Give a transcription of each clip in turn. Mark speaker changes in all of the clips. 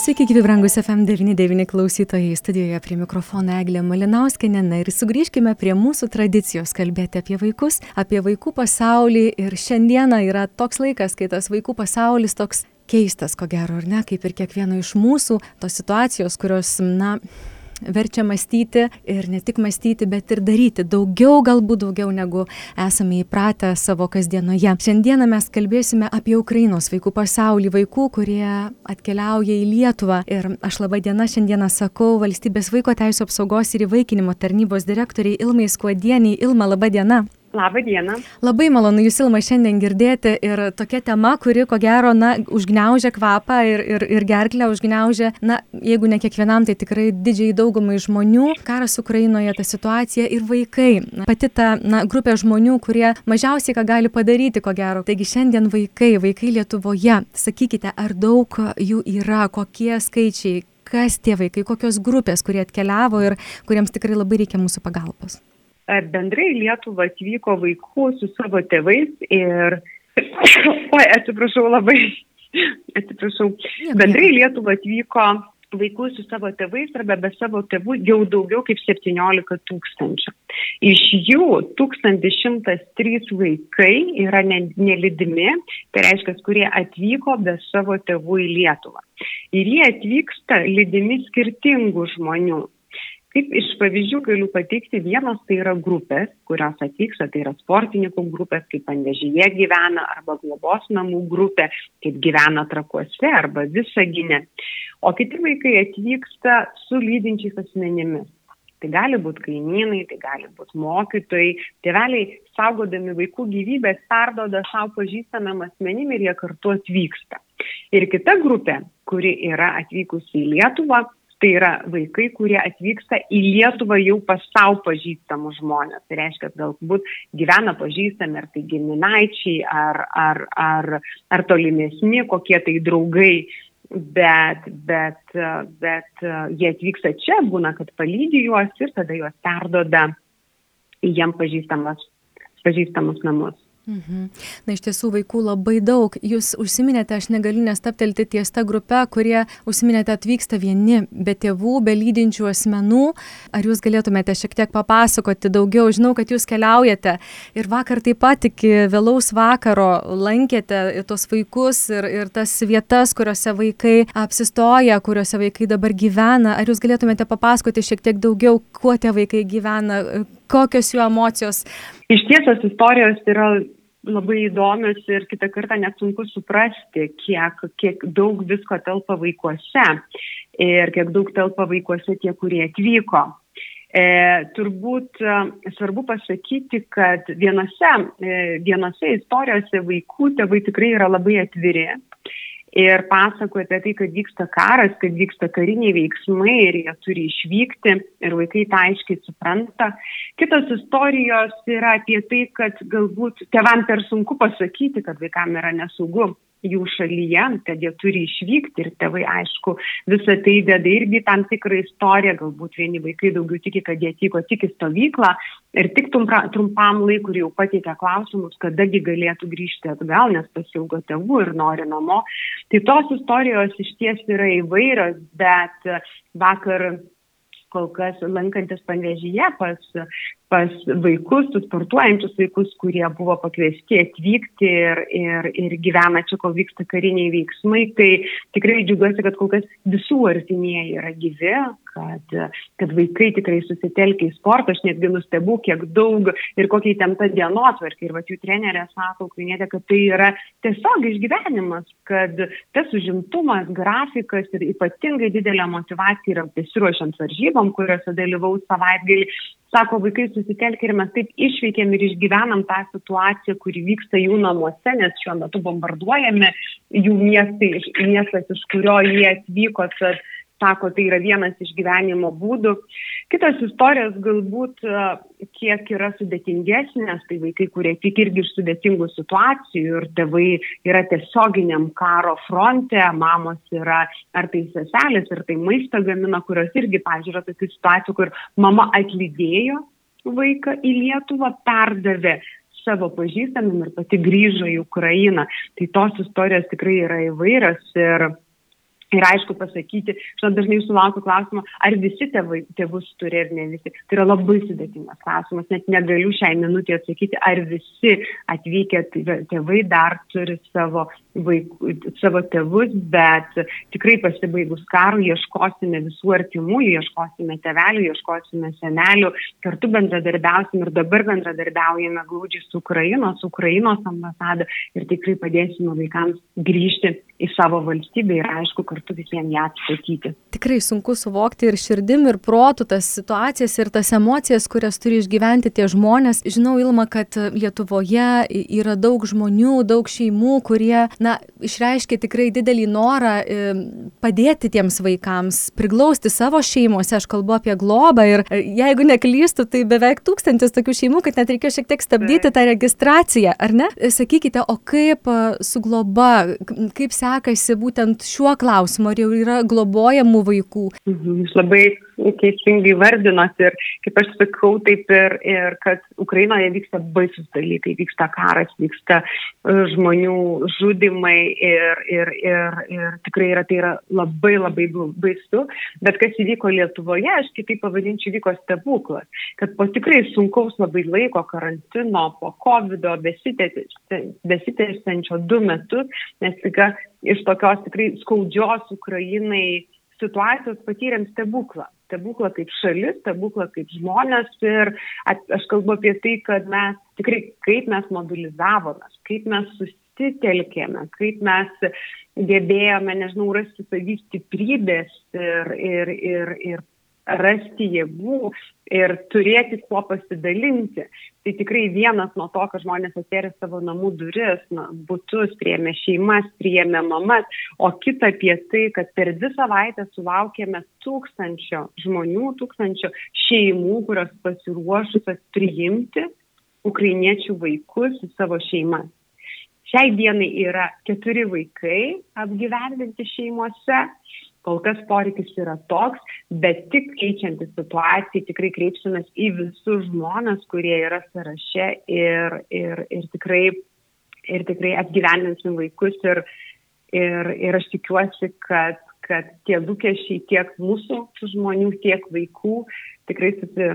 Speaker 1: Sveiki, gyvi brangus FM99 klausytojai. Studijoje prie mikrofono Eglė Malinauskinė. Na ir sugrįžkime prie mūsų tradicijos kalbėti apie vaikus, apie vaikų pasaulį. Ir šiandieną yra toks laikas, kai tas vaikų pasaulis toks keistas, ko gero, ar ne, kaip ir kiekvieno iš mūsų, tos situacijos, kurios, na, verčia mąstyti ir ne tik mąstyti, bet ir daryti daugiau, galbūt daugiau negu esame įpratę savo kasdienoje. Šiandieną mes kalbėsime apie Ukrainos vaikų pasaulį, vaikų, kurie atkeliauja į Lietuvą. Ir aš labai diena šiandieną sakau valstybės vaiko teisų apsaugos ir įvaikinimo tarnybos direktoriai Ilmai Skuodieniai. Ilma, laba diena.
Speaker 2: Labą dieną.
Speaker 1: Labai malonu Jūs Ilma šiandien girdėti ir tokia tema, kuri ko gero, na, užgneužia kvapą ir, ir, ir gerklę užgneužia, na, jeigu ne kiekvienam, tai tikrai didžiai daugumai žmonių. Karas Ukrainoje, ta situacija ir vaikai. Pati ta, na, grupė žmonių, kurie mažiausiai ką gali padaryti, ko gero. Taigi šiandien vaikai, vaikai Lietuvoje. Sakykite, ar daug jų yra, kokie skaičiai, kas tie vaikai, kokios grupės, kurie atkeliavo ir kuriems tikrai labai reikia mūsų pagalbos
Speaker 2: bendrai į Lietuvą atvyko vaikų su savo tėvais ir, oi, atsiprašau labai, atsiprašau, bendrai į Lietuvą atvyko vaikų su savo tėvais arba be savo tėvų jau daugiau kaip 17 tūkstančių. Iš jų 1103 vaikai yra nelidimi, tai reiškia, kurie atvyko be savo tėvų į Lietuvą. Ir jie atvyksta lydimi skirtingų žmonių. Kaip iš pavyzdžių galiu pateikti, vienas tai yra grupės, kurios atvyksta, tai yra sportininkų grupės, kaip Pandežyje gyvena, arba globos namų grupė, kaip gyvena trakuose, arba visaginė. O kiti vaikai atvyksta su lydinčiais asmenimis. Tai gali būti kaimynai, tai gali būti mokytojai. Tėveliai, saugodami vaikų gyvybės, perdoda savo pažįstamam asmenim ir jie kartu atvyksta. Ir kita grupė, kuri yra atvykusi į Lietuvą, tai yra vaikai, kurie atvyksta į Lietuvą jau pas savo pažįstamus žmonės. Tai reiškia, galbūt gyvena pažįstami, ar tai giminaičiai, ar, ar, ar, ar tolimesni, kokie tai draugai. Bet, bet, bet jie atvyksta čia, būna, kad palydį juos ir tada juos perdoda į jiem pažįstamus, pažįstamus namus.
Speaker 1: Mhm. Na iš tiesų vaikų labai daug. Jūs užsiminėte, aš negaliu nestaptelti ties tą grupę, kurie užsiminėte atvyksta vieni, be tėvų, be lydinčių asmenų. Ar jūs galėtumėte šiek tiek papasakoti daugiau? Žinau, kad jūs keliaujate ir vakar taip pat iki vėlaus vakaro lankėte tos vaikus ir, ir tas vietas, kuriuose vaikai apsistoja, kuriuose vaikai dabar gyvena. Ar jūs galėtumėte papasakoti šiek tiek daugiau, kuo tie vaikai gyvena, kokios jų emocijos?
Speaker 2: Iš tiesas istorijos yra labai įdomios ir kitą kartą net sunku suprasti, kiek, kiek daug visko telpa vaikuose ir kiek daug telpa vaikuose tie, kurie atvyko. E, turbūt e, svarbu pasakyti, kad vienose, e, vienose istorijose vaikų tėvai tikrai yra labai atviri ir pasakoja apie tai, kad vyksta karas, kad vyksta kariniai veiksmai ir jie turi išvykti ir vaikai tą aiškiai supranta. Kitos istorijos yra apie tai, kad galbūt tevam per sunku pasakyti, kad vaikam yra nesaugu jų šalyje, kad jie turi išvykti ir tėvai, aišku, visą tai deda irgi tam tikrą istoriją, galbūt vieni vaikai daugiau tiki, kad jie atvyko tik į stovyklą ir tik trumpam laikui jau pateikia klausimus, kadagi galėtų grįžti atgal, nes pasilgo tėvų ir nori namo. Tai tos istorijos iš ties yra įvairios, bet vakar kol kas lankantis panvežyje pas pas vaikus, su sportuojančius vaikus, kurie buvo pakviesti atvykti ir, ir, ir gyvena čia, kol vyksta kariniai veiksmai. Tai tikrai džiugiuosi, kad kol kas visų artimieji yra gyvi, kad, kad vaikai tikrai susitelkia į sportą. Aš netgi nustebu, kiek daug ir kokia įtempta dienotvarkė. Ir va jų trenerė sako, Ukrainėtė, kad tai yra tiesiog išgyvenimas, kad tas užimtumas, grafikas ir ypatingai didelė motivacija yra besiruošiant varžybom, kuriuose dalyvaus savaitgalį sako vaikai susitelkę ir mes taip išveikėm ir išgyvenam tą situaciją, kuri vyksta jų namuose, nes šiuo metu bombarduojami jų miestai, miestas, iš kurio jie atvyko, tad sako, tai yra vienas iš gyvenimo būdų. Kitos istorijos galbūt e, kiek yra sudėtingesnės, tai vaikai, kurie tik irgi iš sudėtingų situacijų ir tėvai yra tiesioginiam karo fronte, mamos yra ar tai seselės, ar tai maistą gamina, kurios irgi, pažiūrėjau, tokių situacijų, kur mama atlydėjo vaiką į Lietuvą, perdavė savo pažįstamim ir pati grįžo į Ukrainą. Tai tos istorijos tikrai yra įvairios ir Ir aišku pasakyti, žinot, dažnai sulaukiu klausimą, ar visi tėvai, tėvus turi ir ne visi. Tai yra labai sudėtingas klausimas, net negaliu šiai minutį atsakyti, ar visi atvykę tėvai dar turi savo, vaikų, savo tėvus, bet tikrai pasibaigus karų ieškosime visų artimųjų, ieškosime tėvelių, ieškosime senelių, kartu bendradarbiausim ir dabar bendradarbiaujame glaudžiai su Ukrainos, Ukrainos ambasada ir tikrai padėsime vaikams grįžti į savo valstybę ir aišku, kartu visiems ją atstatyti.
Speaker 1: Tikrai sunku suvokti ir širdim, ir protų tas situacijas, ir tas emocijas, kurias turi išgyventi tie žmonės. Žinau, Ilma, kad Lietuvoje yra daug žmonių, daug šeimų, kurie, na, išreiškia tikrai didelį norą e, padėti tiems vaikams, priglausti savo šeimose. Aš kalbu apie globą ir e, jeigu neklystu, tai beveik tūkstantis tokių šeimų, kad net reikėjo šiek tiek stabdyti tą registraciją, ar ne? Sakykite, o kaip e, su globa, kaip sekasi būtent šiuo klausimu? ar jau yra globojamų vaikų?
Speaker 2: Mhm, jūs labai teisingai vardinot ir, kaip aš sakau, taip ir, ir kad Ukrainoje vyksta baisus dalykai, vyksta karas, vyksta e, žmonių žudimai ir, ir, ir, ir tikrai yra, tai yra labai labai baisu, bet kas įvyko Lietuvoje, aš kitaip pavadinčiau, vyko stebuklas, kad po tikrai sunkaus labai laiko karantino, po COVID, besitęsiančio du metus, mes tik iš tokios tikrai skaudžios Ukrainai situacijos patyrėm stebuklą. Stebuklą kaip šalis, stebuklą kaip žmonės ir aš kalbu apie tai, kad mes tikrai kaip mes mobilizavomės, kaip mes susitelkėme, kaip mes gebėjome, nežinau, rasti savį stiprybės ir, ir, ir, ir rasti jėgų ir turėti kuo pasidalinti. Tai tikrai vienas nuo to, kad žmonės atvėrė savo namų duris, na, būtus, priėmė šeimas, priėmė mamas, o kita apie tai, kad per dvi savaitę sulaukėme tūkstančio žmonių, tūkstančio šeimų, kurios pasiruošusios priimti ukrainiečių vaikus į savo šeimas. Šiai dienai yra keturi vaikai apgyvendinti šeimose Kol kas poreikis yra toks, bet tik keičiantis situacijai tikrai kreipsimės į visus žmonės, kurie yra sąraše ir, ir, ir, tikrai, ir tikrai apgyvendinsim vaikus. Ir, ir, ir aš tikiuosi, kad, kad tie lūkesčiai tiek mūsų žmonių, tiek vaikų tikrai susi,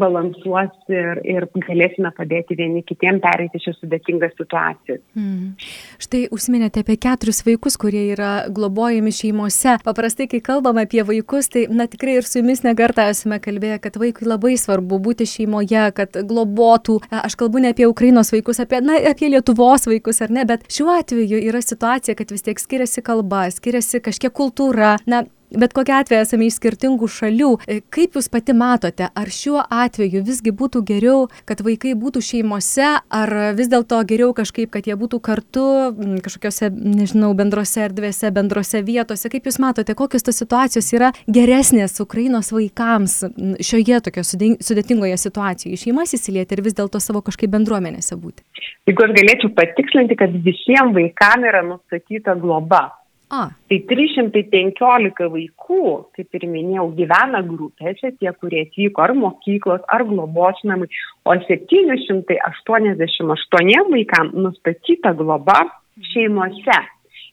Speaker 2: balansuos ir, ir galėsime padėti vieni kitiem pereiti šią sudėtingą situaciją.
Speaker 1: Mm. Štai užsiminėte apie keturis vaikus, kurie yra globojami šeimose. Paprastai, kai kalbame apie vaikus, tai na tikrai ir su jumis nekartą esame kalbėję, kad vaikui labai svarbu būti šeimoje, kad globotų. Aš kalbu ne apie Ukrainos vaikus, apie, na, apie Lietuvos vaikus ar ne, bet šiuo atveju yra situacija, kad vis tiek skiriasi kalba, skiriasi kažkiek kultūra. Na, bet kokiu atveju esame iš skirtingų šalių. E, kaip Jūs pati matote, ar šiuo atveju visgi būtų geriau, kad vaikai būtų šeimose, ar vis dėlto geriau kažkaip, kad jie būtų kartu kažkokiose, nežinau, bendrose erdvėse, bendrose vietose. Kaip Jūs matote, kokios tos situacijos yra geresnės Ukrainos vaikams šioje tokio sudėtingoje situacijoje? Šeimas įsilieti ir vis dėlto savo kažkaip bendruomenėse būti.
Speaker 2: Jeigu aš galėčiau patikslinti, kad visiems vaikams yra nustatyta globa
Speaker 1: A.
Speaker 2: Tai 315 vaikų, kaip ir minėjau, gyvena grupėse, tie, kurie atvyko ar mokyklos, ar globos namai, o 788 vaikams nustatyta globa šeimose.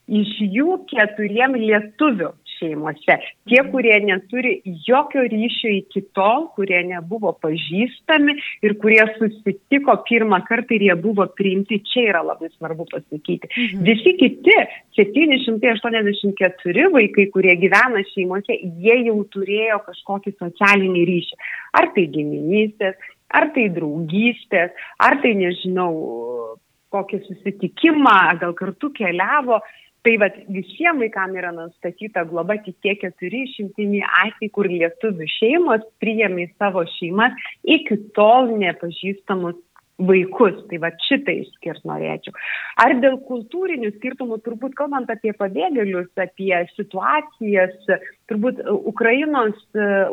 Speaker 2: Iš jų keturiem lietuvių šeimose. Tie, mhm. kurie neturi jokio ryšio iki tol, kurie nebuvo pažįstami ir kurie susitiko pirmą kartą ir jie buvo priimti, čia yra labai svarbu pasakyti. Mhm. Visi kiti 784 vaikai, kurie gyvena šeimose, jie jau turėjo kažkokį socialinį ryšį. Ar tai giminystės, ar tai draugystės, ar tai nežinau kokį susitikimą, gal kartu keliavo, Tai vad visiems vaikams yra nustatyta globa tik tie keturi išimtiniai atvejai, kur lietuvių šeimos priėmė į savo šeimas iki tol nepažįstamus vaikus. Tai va šitai išskirt norėčiau. Ar dėl kultūrinių skirtumų, turbūt kalbant apie pabėgėlius, apie situacijas, turbūt Ukrainos,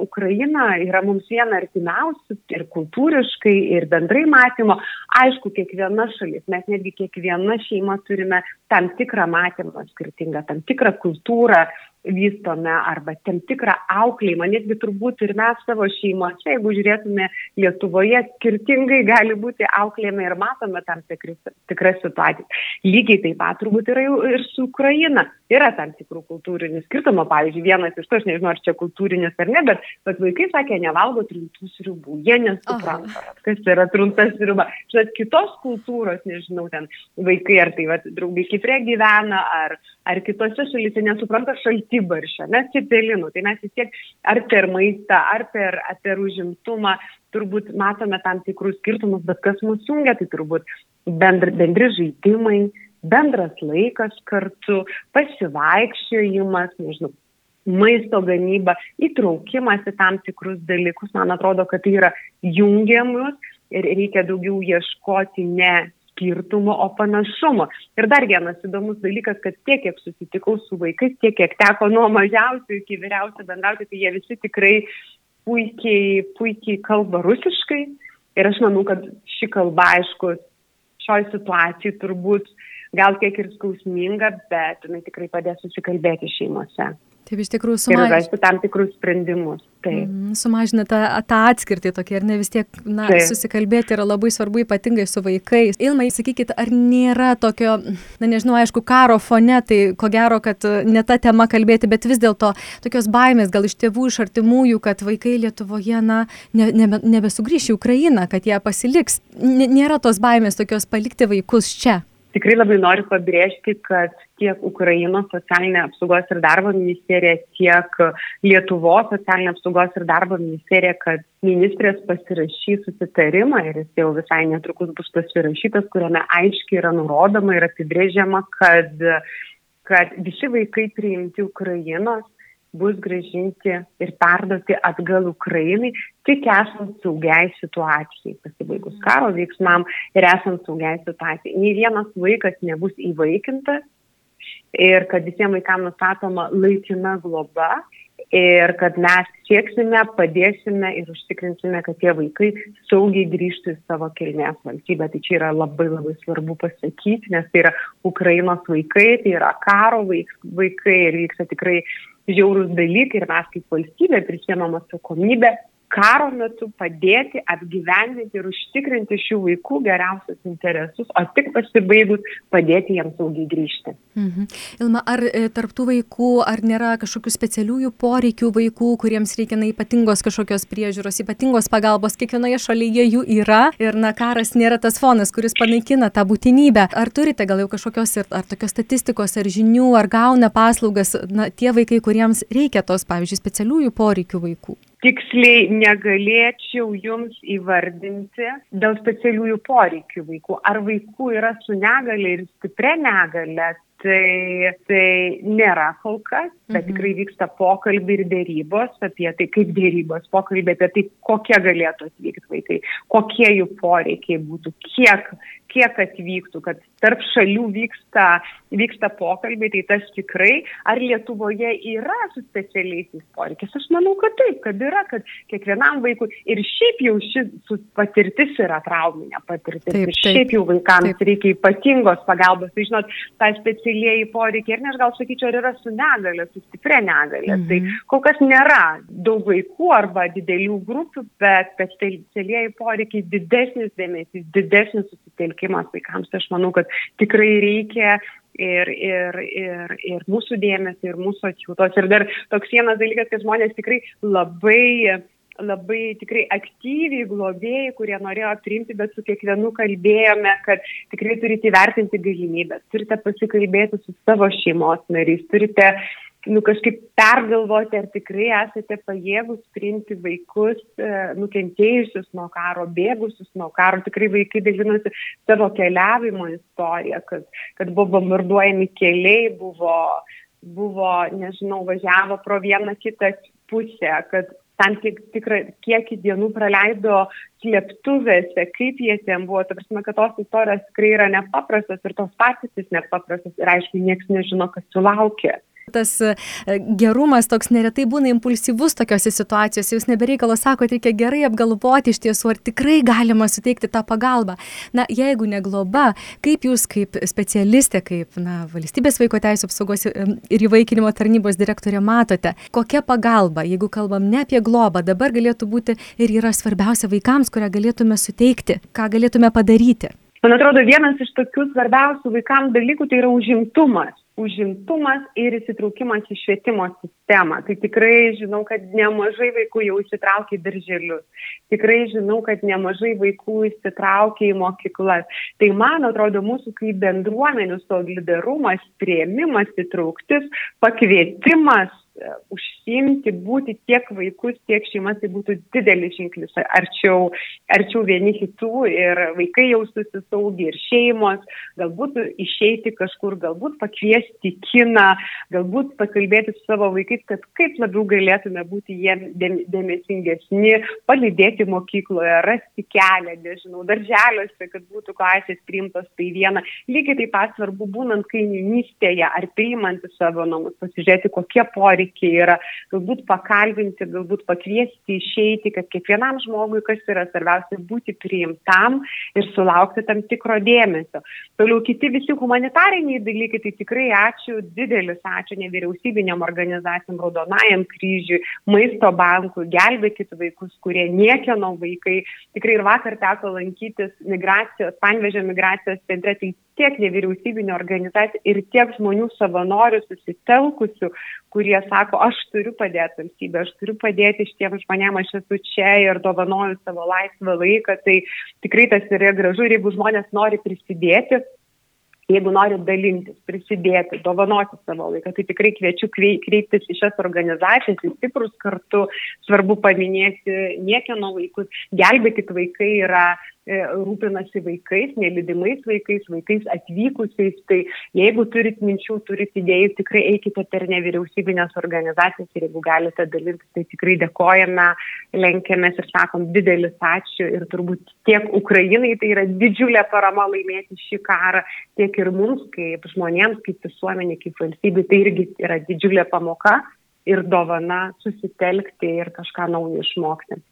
Speaker 2: Ukraina yra mums viena artimiausių ir kultūriškai, ir bendrai matymo. Aišku, kiekviena šalis, mes netgi kiekviena šeima turime tam tikrą matymą skirtingą, tam tikrą kultūrą, vystome arba tam tikrą auklėjimą, netgi turbūt ir mes savo šeimose, jeigu žiūrėtume Lietuvoje, skirtingai gali būti auklėjami ir matome tam tikras, tikras situacijas. Lygiai taip pat turbūt yra ir su Ukraina. Yra tam tikrų kultūrinių skirtumų. Pavyzdžiui, vienas iš to, aš nežinau, ar čia kultūrinis ar ne, bet, bet vaikai sakė, nevalgo trintų sriubų. Jie nesupranta, Aha. kas yra truntas sriuba. Žinot, kitos kultūros, nežinau, ten vaikai ar tai va, draugai Kiprė gyvena, ar, ar kitose šalyse nesupranta šaltibaršio, nes cepelinų. Tai mes vis tiek ar per maistą, ar per, ar per užimtumą turbūt matome tam tikrus skirtumus, bet kas mūsų jungia, tai turbūt bendri, bendri žaidimai, bendras laikas kartu, pasivaikščiojimas, nežinau, maisto gamyba, įtraukimas į tam tikrus dalykus, man atrodo, kad tai yra jungiamus ir reikia daugiau ieškoti ne skirtumo, o panašumo. Ir dar vienas įdomus dalykas, kad tiek, kiek susitikau su vaikais, tiek, kiek teko nuo mažiausių iki vyriausių bendrauti, tai jie visi tikrai puikiai, puikiai kalba rusiškai. Ir aš manau, kad ši kalba, aišku, šioj situacijai turbūt gal kiek ir skausminga, bet jinai tikrai padės susikalbėti šeimose.
Speaker 1: Taip, iš tikrųjų sumažina.
Speaker 2: Ir rasti tam tikrus sprendimus. Taip.
Speaker 1: Mm, sumažina tą, atskirtį tokia, ar ne vis tiek, na, Taip. susikalbėti yra labai svarbu, ypatingai su vaikais. Ilmai, sakykit, ar nėra tokio, na, nežinau, aišku, karo fone, tai ko gero, kad ne ta tema kalbėti, bet vis dėlto tokios baimės gal iš tėvų, iš artimųjų, kad vaikai Lietuvoje, na, ne, nebe, nebesugrįš į Ukrainą, kad jie pasiliks. Nėra tos baimės tokios palikti vaikus čia.
Speaker 2: Tikrai labai noriu pabrėžti, kad tiek Ukrainos socialinė apsaugos ir darbo ministerija, tiek Lietuvos socialinė apsaugos ir darbo ministerija, kad ministrės pasirašys susitarimą ir jis jau visai netrukus bus pasirašytas, kuriame aiškiai yra nurodoma ir apibrėžiama, kad, kad visi vaikai priimti Ukrainos bus gražinti ir perduoti atgal Ukrainai, tik esant saugiai situacijai, pasibaigus karo veiksmam ir esant saugiai situacijai. Nei vienas vaikas nebus įvaikintas ir kad visiems vaikams nustatoma laikina globa ir kad mes sieksime, padėsime ir užtikrinsime, kad tie vaikai saugiai grįžtų į savo kilmės valstybę. Tai čia yra labai labai svarbu pasakyti, nes tai yra Ukrainos vaikai, tai yra karo vaikai ir vyksta tikrai žiaurūs dalykai ir mes kaip valstybė prisėmam atsakomybę karo metu padėti apgyvendinti ir užtikrinti šių vaikų geriausius interesus, o tik pasibaigus padėti jiems saugiai grįžti.
Speaker 1: Mhm. Ilma, ar e, tarptų vaikų, ar nėra kažkokių specialiųjų poreikių vaikų, kuriems reikia na, ypatingos kažkokios priežiūros, ypatingos pagalbos, kiekvienoje šalyje jų yra ir na, karas nėra tas fonas, kuris panaikina tą būtinybę. Ar turite gal jau kažkokios ir, ar tokios statistikos, ar žinių, ar gauna paslaugas na, tie vaikai, kuriems reikia tos, pavyzdžiui, specialiųjų poreikių vaikų?
Speaker 2: Tiksliai negalėčiau jums įvardinti dėl specialiųjų poreikių vaikų. Ar vaikų yra su negale ir stipria negale, tai, tai nėra kol kas, bet mhm. tikrai vyksta pokalbiai ir dėrybos apie tai, kaip dėrybos, pokalbiai apie tai, kokie galėtų atvykti vaikai, kokie jų poreikiai būtų, kiek, kiek atvyktų, kad tarp šalių vyksta, vyksta pokalbiai, tai tas tikrai, ar Lietuvoje yra su specialiaisiais poreikiais. Aš manau, kad taip, kad yra, kad kiekvienam vaikui ir šiaip jau ši patirtis yra trauminė patirtis. Taip, taip, šiaip jau vaikams taip. reikia ypatingos pagalbos. Tai žinot, tą specialieji poreikiai, ir ne aš gal sakyčiau, ar yra su negalė, su stiprią negalę. Mhm. Tai kol kas nėra daug vaikų arba didelių grupių, bet specialieji poreikiai didesnis dėmesys, didesnis susitelkimas vaikams. Tai aš manau, kad tikrai reikia ir, ir, ir, ir mūsų dėmesio, ir mūsų atjūtos. Ir dar toks vienas dalykas, kad žmonės tikrai labai labai tikrai aktyviai globėjai, kurie norėjo priimti, bet su kiekvienu kalbėjome, kad tikrai turite įvertinti galimybės, turite pasikalbėti su savo šeimos nariais, turite nu, kažkaip pergalvoti, ar tikrai esate pajėgus priimti vaikus e, nukentėjusius nuo karo, bėgusius nuo karo. Tikrai vaikai dalinosi savo keliavimo istoriją, kad, kad buvo bombarduojami keliai, buvo, buvo, nežinau, važiavo pro vieną kitą pusę, kad tam tik, tikrą kiekį dienų praleido slėptuvėse, kaip jie ten buvo. Ta prasme, kad tos istorijos tikrai yra nepaprastos ir tos patys nepaprastos ir aišku, niekas nežino, kas sulaukia
Speaker 1: tas e, gerumas toks neretai būna impulsyvus tokiose situacijose, jūs nebereikalo sakote, reikia gerai apgalvoti iš tiesų, ar tikrai galima suteikti tą pagalbą. Na, jeigu ne globa, kaip jūs kaip specialistė, kaip na, valstybės vaiko teisų apsaugos e, ir įvaikinimo tarnybos direktorė matote, kokia pagalba, jeigu kalbam ne apie globą, dabar galėtų būti ir yra svarbiausia vaikams, kurią galėtume suteikti, ką galėtume padaryti.
Speaker 2: Man atrodo, vienas iš tokių svarbiausių vaikams dalykų tai yra užimtumas užimtumas ir įsitraukimas į švietimo sistemą. Tai tikrai žinau, kad nemažai vaikų jau įsitraukia į darželius. Tikrai žinau, kad nemažai vaikų įsitraukia į mokyklas. Tai man atrodo, mūsų kaip bendruomenių solidarumas, prieimimas, įtrauktis, pakvietimas užsiimti, būti tiek vaikus, tiek šeimas, tai būtų didelis žingsnis arčiau, arčiau vieni kitų ir vaikai jaustųsi saugiai ir šeimos, galbūt išeiti kažkur, galbūt pakviesti kiną, galbūt pakalbėti su savo vaikais, kad kaip labiau galėtume būti jiem dėmesingesni, palydėti mokykloje, rasti kelią, nežinau, darželiuose, kad būtų klasės priimtos tai viena. Lygiai taip pat svarbu būnant kaiminystėje ar priimant į savo namus, pasižiūrėti, kokie poreikiai poreikiai yra, galbūt pakalbinti, galbūt pakviesti išeiti, kad kiekvienam žmogui, kas yra svarbiausia, būti priimtam ir sulaukti tam tikro dėmesio. Toliau kiti visi humanitariniai dalykai, tai tikrai ačiū, didelis ačiū nevyriausybinėm organizacijom, Raudonajam kryžiui, Maisto bankui, gelbėkit vaikus, kurie niekieno vaikai. Tikrai ir vakar teko lankytis migracijos, panvežio migracijos centre, tai tiek nevyriausybinio organizacijų ir tiek žmonių savanorių susitelkusių, kurie sako, aš turiu padėti valstybė, aš turiu padėti šitiems žmonėms, aš esu čia ir dovanoju savo laisvą laiką, tai tikrai tas yra gražu ir jeigu žmonės nori prisidėti, jeigu norit dalintis, prisidėti, dovanoti savo laiką, tai tikrai kviečiu kreiptis į šias organizacijas, į stiprus kartu, svarbu paminėti niekieno vaikus, gelbėkit vaikai yra rūpinasi vaikais, nelydimais vaikais, vaikais atvykusiais. Tai jeigu turit minčių, turit idėjų, tikrai eikite per nevyriausybinės organizacijas ir jeigu galite dalintis, tai tikrai dėkojame, lenkiamės ir sakom didelis ačiū ir turbūt tiek Ukrainai tai yra didžiulė parama laimėti šį karą, tiek ir mums kaip žmonėms, kaip visuomenė, kaip valstybė, tai irgi yra didžiulė pamoka ir dovana susitelkti ir kažką naujo išmokti.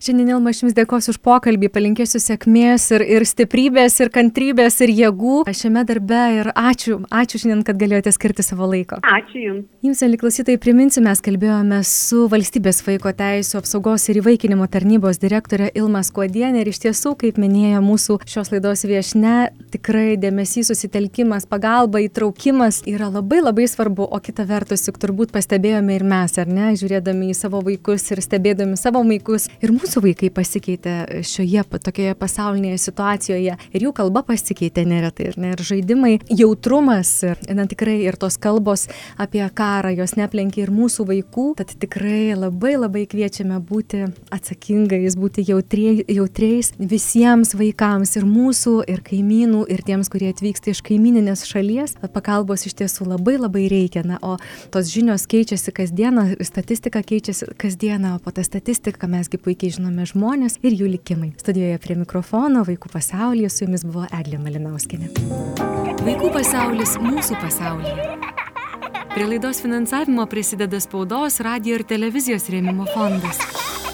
Speaker 1: Šiandien Ilma aš Jums dėkosiu už pokalbį, palinkėsiu sėkmės ir, ir stiprybės, ir kantrybės, ir jėgų šiame darbe ir ačiū, ačiū šiandien, kad galėjote skirti savo laiko.
Speaker 2: Ačiū Jums.
Speaker 1: Jums, aliklausytai, priminsiu, mes kalbėjome su valstybės vaiko teisų apsaugos ir įvaikinimo tarnybos direktorė Ilma Skuodienė ir iš tiesų, kaip minėjo mūsų šios laidos viešne, tikrai dėmesys, susitelkimas, pagalba, įtraukimas yra labai labai svarbu, o kita vertus, juk turbūt pastebėjome ir mes, ar ne, žiūrėdami į savo vaikus ir stebėdami savo vaikus vaikus. Ir mūsų vaikai pasikeitė šioje tokioje pasaulinėje situacijoje. Ir jų kalba pasikeitė neretai. Ir, ne, ir žaidimai, jautrumas, na tikrai ir tos kalbos apie karą, jos neplenkia ir mūsų vaikų. Tad tikrai labai labai kviečiame būti atsakingais, būti jautriai, jautriais visiems vaikams ir mūsų, ir kaimynų, ir tiems, kurie atvyksta iš kaimininės šalies. Pagalbos iš tiesų labai labai reikia. Na, o tos žinios keičiasi kasdieną, statistika keičiasi kasdieną, o po tą statistiką mesgi puikiai žinome žmonės ir jų likimai. Studijoje prie mikrofono Vaikų pasaulyje su jumis buvo Eglė Malinauskinė.
Speaker 3: Vaikų pasaulis mūsų pasaulyje. Prie laidos finansavimo prisideda spaudos, radio ir televizijos rėmimo fondas.